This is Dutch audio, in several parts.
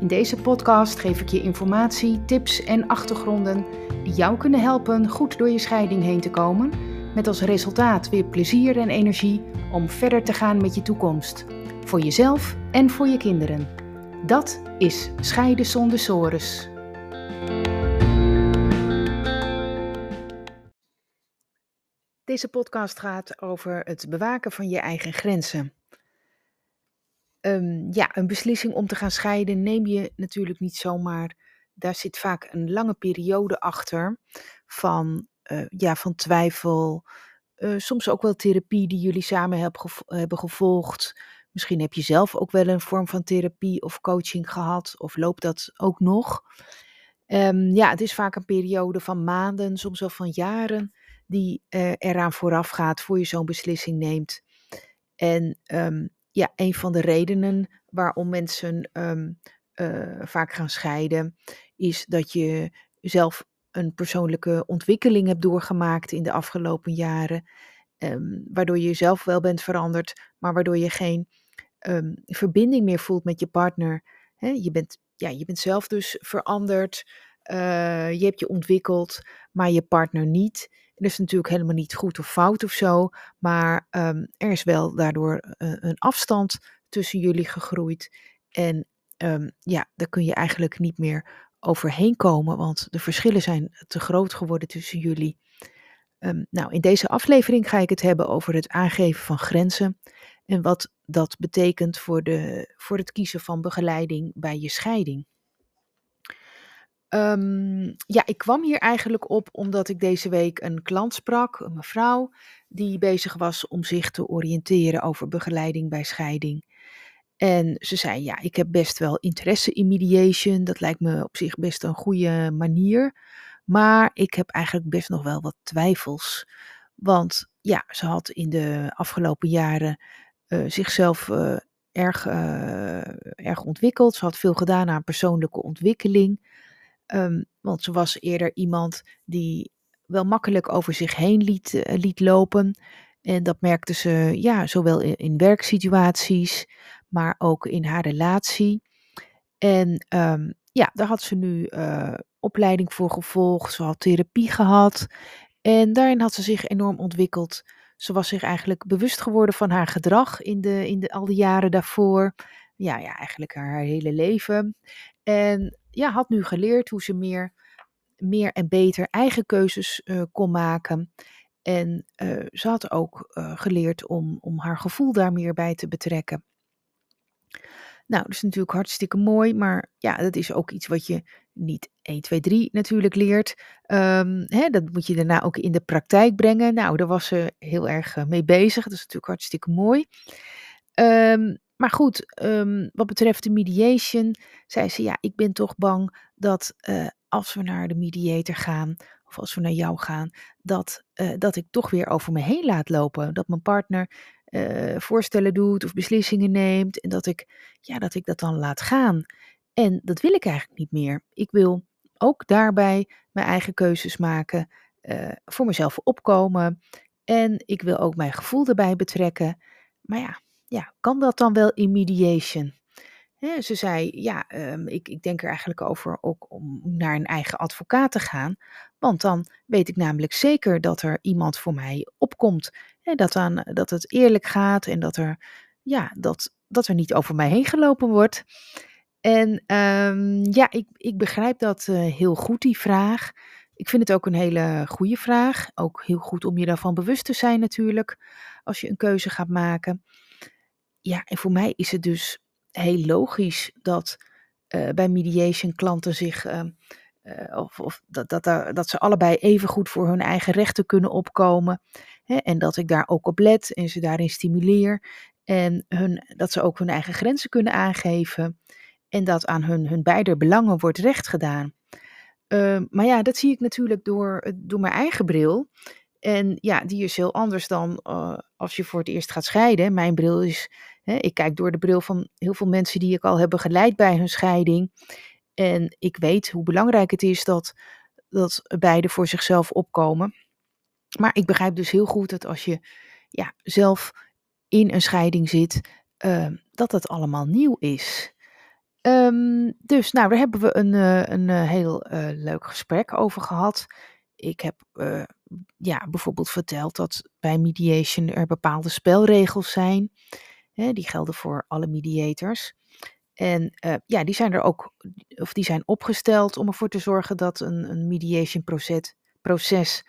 In deze podcast geef ik je informatie, tips en achtergronden die jou kunnen helpen goed door je scheiding heen te komen, met als resultaat weer plezier en energie om verder te gaan met je toekomst, voor jezelf en voor je kinderen. Dat is Scheiden zonder sores. Deze podcast gaat over het bewaken van je eigen grenzen. Um, ja, een beslissing om te gaan scheiden neem je natuurlijk niet zomaar. Daar zit vaak een lange periode achter van, uh, ja, van twijfel. Uh, soms ook wel therapie die jullie samen hebben gevolgd. Misschien heb je zelf ook wel een vorm van therapie of coaching gehad, of loopt dat ook nog? Um, ja, het is vaak een periode van maanden, soms wel van jaren, die uh, eraan vooraf gaat voor je zo'n beslissing neemt. En um, ja, een van de redenen waarom mensen um, uh, vaak gaan scheiden, is dat je zelf een persoonlijke ontwikkeling hebt doorgemaakt in de afgelopen jaren. Um, waardoor je jezelf wel bent veranderd, maar waardoor je geen um, verbinding meer voelt met je partner. Je, bent, ja, je bent zelf dus veranderd, uh, je hebt je ontwikkeld, maar je partner niet dat is natuurlijk helemaal niet goed of fout of zo, maar um, er is wel daardoor uh, een afstand tussen jullie gegroeid. En um, ja, daar kun je eigenlijk niet meer overheen komen, want de verschillen zijn te groot geworden tussen jullie. Um, nou, in deze aflevering ga ik het hebben over het aangeven van grenzen en wat dat betekent voor, de, voor het kiezen van begeleiding bij je scheiding. Um, ja, ik kwam hier eigenlijk op omdat ik deze week een klant sprak, een mevrouw, die bezig was om zich te oriënteren over begeleiding bij scheiding. En ze zei, ja, ik heb best wel interesse in mediation, dat lijkt me op zich best een goede manier, maar ik heb eigenlijk best nog wel wat twijfels. Want ja, ze had in de afgelopen jaren uh, zichzelf uh, erg, uh, erg ontwikkeld. Ze had veel gedaan aan persoonlijke ontwikkeling. Um, want ze was eerder iemand die wel makkelijk over zich heen liet, uh, liet lopen. En dat merkte ze ja, zowel in, in werksituaties, maar ook in haar relatie. En um, ja, daar had ze nu uh, opleiding voor gevolgd. Ze had therapie gehad. En daarin had ze zich enorm ontwikkeld. Ze was zich eigenlijk bewust geworden van haar gedrag in, de, in de, al die jaren daarvoor. Ja, ja, eigenlijk haar hele leven. En ja, had nu geleerd hoe ze meer, meer en beter eigen keuzes uh, kon maken. En uh, ze had ook uh, geleerd om, om haar gevoel daar meer bij te betrekken. Nou, dat is natuurlijk hartstikke mooi, maar ja, dat is ook iets wat je niet 1, 2, 3 natuurlijk leert. Um, hè, dat moet je daarna ook in de praktijk brengen. Nou, daar was ze heel erg mee bezig. Dat is natuurlijk hartstikke mooi. Um, maar goed, um, wat betreft de mediation, zei ze, ja, ik ben toch bang dat uh, als we naar de mediator gaan, of als we naar jou gaan, dat, uh, dat ik toch weer over me heen laat lopen. Dat mijn partner uh, voorstellen doet of beslissingen neemt en dat ik, ja, dat ik dat dan laat gaan. En dat wil ik eigenlijk niet meer. Ik wil ook daarbij mijn eigen keuzes maken, voor mezelf opkomen en ik wil ook mijn gevoel erbij betrekken. Maar ja, ja, kan dat dan wel in mediation? Ze zei, ja, um, ik, ik denk er eigenlijk over ook om naar een eigen advocaat te gaan. Want dan weet ik namelijk zeker dat er iemand voor mij opkomt. He, dat, dan, dat het eerlijk gaat en dat er, ja, dat, dat er niet over mij heen gelopen wordt. En um, ja, ik, ik begrijp dat uh, heel goed, die vraag. Ik vind het ook een hele goede vraag. Ook heel goed om je daarvan bewust te zijn natuurlijk, als je een keuze gaat maken ja, en voor mij is het dus heel logisch dat uh, bij mediation klanten zich, uh, uh, of, of dat, dat, dat ze allebei even goed voor hun eigen rechten kunnen opkomen. Hè, en dat ik daar ook op let en ze daarin stimuleer. En hun, dat ze ook hun eigen grenzen kunnen aangeven. En dat aan hun, hun beide belangen wordt recht gedaan. Ehm, maar ja, dat zie ik natuurlijk door, door mijn eigen bril. En ja, die is heel anders dan uh, als je voor het eerst gaat scheiden. Mijn bril is, hè, ik kijk door de bril van heel veel mensen die ik al heb begeleid bij hun scheiding. En ik weet hoe belangrijk het is dat, dat beide voor zichzelf opkomen. Maar ik begrijp dus heel goed dat als je ja, zelf in een scheiding zit, uh, dat het allemaal nieuw is. Um, dus nou, daar hebben we een, uh, een heel leuk gesprek over gehad. Ik heb ja, bijvoorbeeld verteld dat bij mediation er bepaalde spelregels zijn. Hè, die gelden voor alle mediators. En uh, ja, die zijn er ook, of die zijn opgesteld om ervoor te zorgen dat een, een mediation proces, proces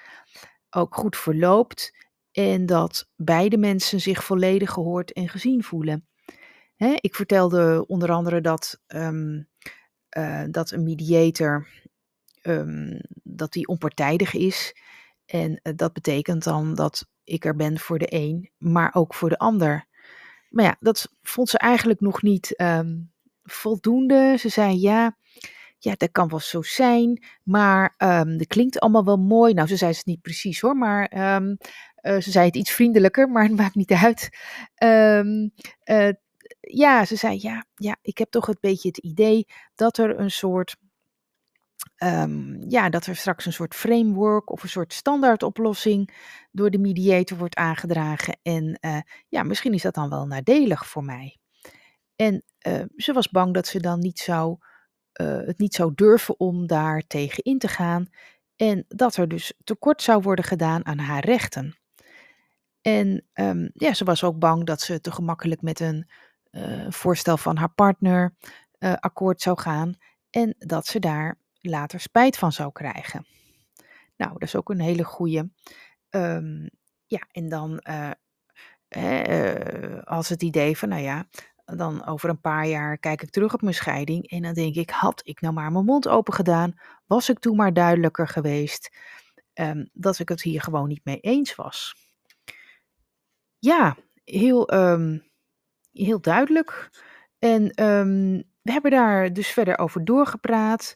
ook goed verloopt. En dat beide mensen zich volledig gehoord en gezien voelen. Hè, ik vertelde onder andere dat, um, uh, dat een mediator um, dat die onpartijdig is. En uh, dat betekent dan dat ik er ben voor de een, maar ook voor de ander. Maar ja, dat vond ze eigenlijk nog niet um, voldoende. Ze zei ja, ja, dat kan wel zo zijn, maar um, dat klinkt allemaal wel mooi. Nou, ze zei het niet precies hoor, maar uh, ze zei het iets vriendelijker, maar het maakt niet uit. Uh, ja, ze zei ja, ja, ik heb toch een beetje het idee dat er een soort Um, ja, dat er straks een soort framework of een soort standaardoplossing door de mediator wordt aangedragen. En uh, ja, misschien is dat dan wel nadelig voor mij. En uh, ze was bang dat ze dan niet zou, uh, het niet zou durven om daar tegen in te gaan. En dat er dus tekort zou worden gedaan aan haar rechten. En um, ja, ze was ook bang dat ze te gemakkelijk met een voorstel van haar partner akkoord zou gaan. En dat ze daar later spijt van zou krijgen. Nou, dat is ook een hele goede. Um, ja, en dan uh, uh, als het idee van, nou ja, dan over een paar jaar kijk ik terug op mijn scheiding en dan denk ik, had ik nou maar mijn mond open gedaan, was ik toen maar duidelijker geweest um, dat ik het hier gewoon niet mee eens was. Ja, heel, um, heel duidelijk. En we hebben daar dus verder over doorgepraat.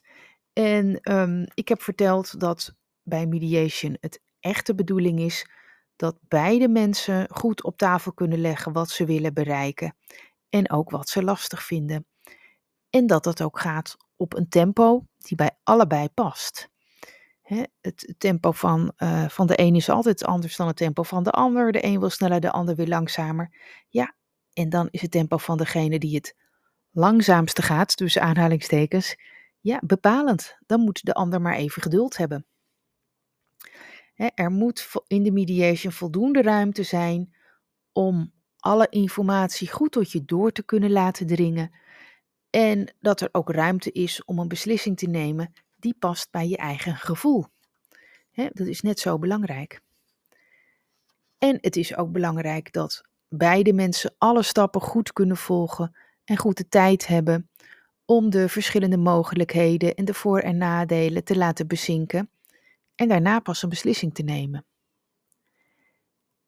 En um, ik heb verteld dat bij mediation het echte bedoeling is dat beide mensen goed op tafel kunnen leggen wat ze willen bereiken en ook wat ze lastig vinden. En dat dat ook gaat op een tempo die bij allebei past. He, het tempo van, uh, van de een is altijd anders dan het tempo van de ander. De een wil sneller, de ander weer langzamer. Ja, en dan is het tempo van degene die het langzaamste gaat, tussen aanhalingstekens, ja, bepalend. Dan moet de ander maar even geduld hebben. er moet in de mediation voldoende ruimte zijn om alle informatie goed tot je door te kunnen laten dringen. En dat er ook ruimte is om een beslissing te nemen die past bij je eigen gevoel. dat is net zo belangrijk. En het is ook belangrijk dat beide mensen alle stappen goed kunnen volgen en goed de tijd hebben om de verschillende mogelijkheden en de voor- en nadelen te laten bezinken en daarna pas een beslissing te nemen.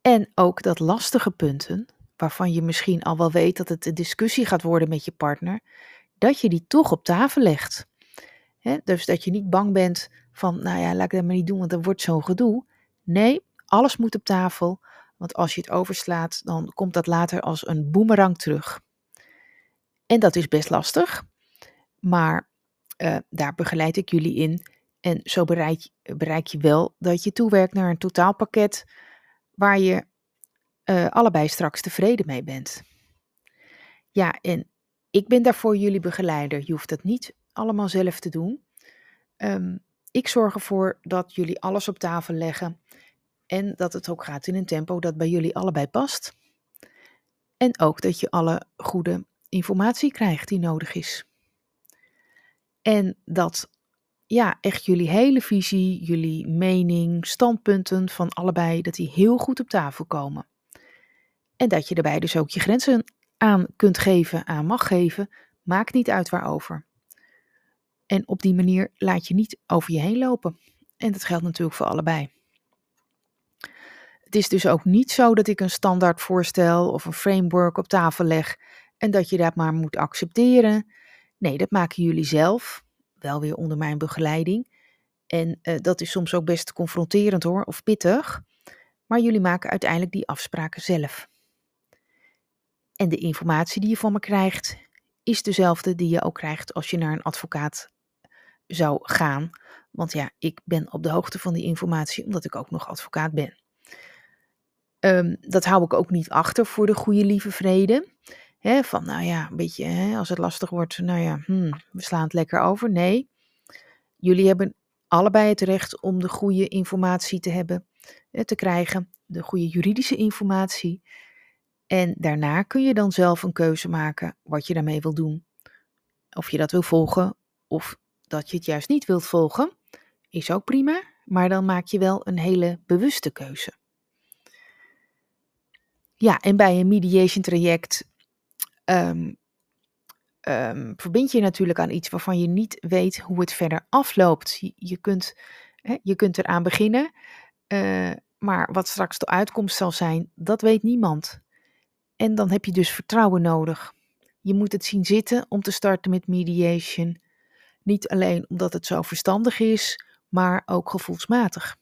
En ook dat lastige punten, waarvan je misschien al wel weet dat het een discussie gaat worden met je partner, dat je die toch op tafel legt. dus dat je niet bang bent van, nou ja, laat ik dat maar niet doen, want dan wordt zo'n gedoe. Nee, alles moet op tafel, want als je het overslaat, dan komt dat later als een boemerang terug. En dat is best lastig, maar uh, daar begeleid ik jullie in. En zo bereik, je wel dat je toewerkt naar een totaalpakket waar je uh, allebei straks tevreden mee bent. Ja, en ik ben daarvoor jullie begeleider. Je hoeft dat niet allemaal zelf te doen. Um, ik zorg ervoor dat jullie alles op tafel leggen en dat het ook gaat in een tempo dat bij jullie allebei past. En ook dat je alle goede informatie krijgt die nodig is. En dat ja, echt jullie hele visie, jullie mening, standpunten van allebei, dat die heel goed op tafel komen. En dat je daarbij dus ook je grenzen aan kunt geven, aan mag geven, maakt niet uit waarover. En op die manier laat je niet over je heen lopen. En dat geldt natuurlijk voor allebei. Het is dus ook niet zo dat ik een standaard voorstel of een framework op tafel leg en dat je dat maar moet accepteren. Nee, dat maken jullie zelf, wel weer onder mijn begeleiding. En uh, dat is soms ook best confronterend hoor, of pittig. Maar jullie maken uiteindelijk die afspraken zelf. En de informatie die je van me krijgt, is dezelfde die je ook krijgt als je naar een advocaat zou gaan. Want ja, ik ben op de hoogte van die informatie omdat ik ook nog advocaat ben. Um, dat hou ik ook niet achter voor de goede lieve vrede. Van nou ja, een beetje he, als het lastig wordt, nou ja, hmm, we slaan het lekker over. Nee, jullie hebben allebei het recht om de goede informatie te hebben, te krijgen, de goede juridische informatie. En daarna kun je dan zelf een keuze maken wat je daarmee wil doen. Of je dat wil volgen of dat je het juist niet wilt volgen, is ook prima, maar dan maak je wel een hele bewuste keuze. Ja, en bij een mediation traject um, um, verbind je natuurlijk aan iets waarvan je niet weet hoe het verder afloopt. Je, kunt, hè, je kunt eraan beginnen, uh, maar wat straks de uitkomst zal zijn, dat weet niemand. En dan heb je dus vertrouwen nodig. Je moet het zien zitten om te starten met mediation. Niet alleen omdat het zo verstandig is, maar ook gevoelsmatig.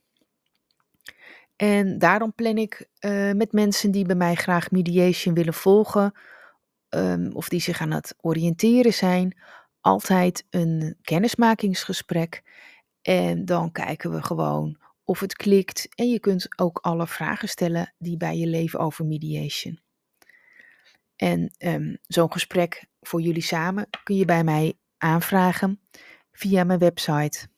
En daarom plan ik uh, met mensen die bij mij graag mediation willen volgen, um, of die zich aan het oriënteren zijn, altijd een kennismakingsgesprek. En dan kijken we gewoon of het klikt. En je kunt ook alle vragen stellen die bij je leven over mediation. En um, zo'n gesprek voor jullie samen kun je bij mij aanvragen via mijn website.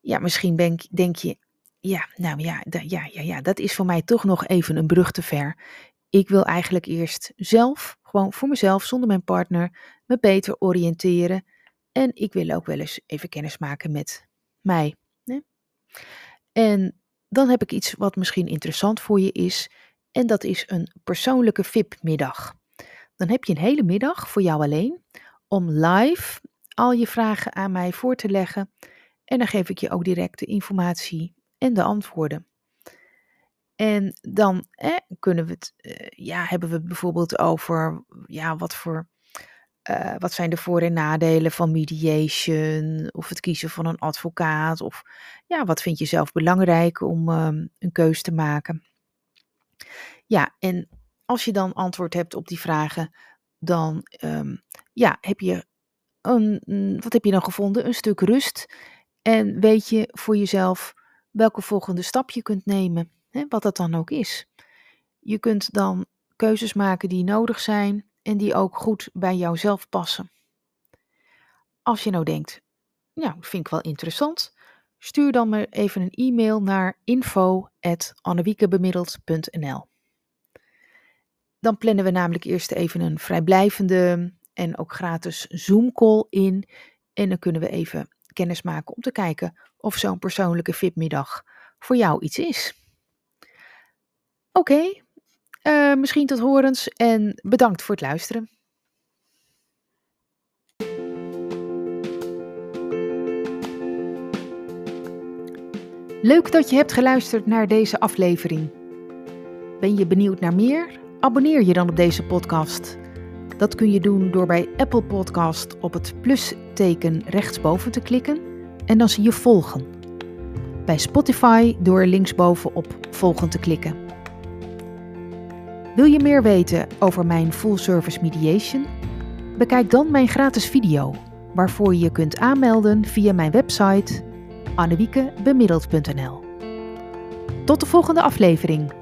Ja, misschien denk je, ja, nou ja, ja, ja, ja, dat is voor mij toch nog even een brug te ver. Ik wil eigenlijk eerst zelf, gewoon voor mezelf, zonder mijn partner, me beter oriënteren. En ik wil ook wel eens even kennis maken met mij. En dan heb ik iets wat misschien interessant voor je is. En dat is een persoonlijke VIP-middag. Dan heb je een hele middag voor jou alleen om live al je vragen aan mij voor te leggen. En dan geef ik je ook direct de informatie en de antwoorden. En dan kunnen we het, uh, ja, hebben we het bijvoorbeeld over ja, wat voor. Uh, wat zijn de voor- en nadelen van mediation? Of het kiezen van een advocaat? Of ja, wat vind je zelf belangrijk om um, een keus te maken? Ja, en als je dan antwoord hebt op die vragen, dan um, ja, heb je een, wat heb je dan gevonden? Een stuk rust. En weet je voor jezelf welke volgende stap je kunt nemen, hè, wat dat dan ook is. Je kunt dan keuzes maken die nodig zijn en die ook goed bij jouzelf passen. Als je nou denkt, ja, vind ik wel interessant, stuur dan maar even een e-mail naar info.annewiekebemiddeld.nl Dan plannen we namelijk eerst even een vrijblijvende en ook gratis Zoom-call in. En dan kunnen we even kennis maken om te kijken of zo'n persoonlijke VIP-middag voor jou iets is. Oké, eh, misschien tot horens en bedankt voor het luisteren. Leuk dat je hebt geluisterd naar deze aflevering. Ben je benieuwd naar meer? Abonneer je dan op deze podcast. Dat kun je doen door bij Apple Podcast op het plusteken rechtsboven te klikken en dan zie je volgen. Bij Spotify door linksboven op volgen te klikken. Wil je meer weten over mijn full service mediation? Bekijk dan mijn gratis video, waarvoor je je kunt aanmelden via mijn website annewiekebemiddeld.nl. Tot de volgende aflevering.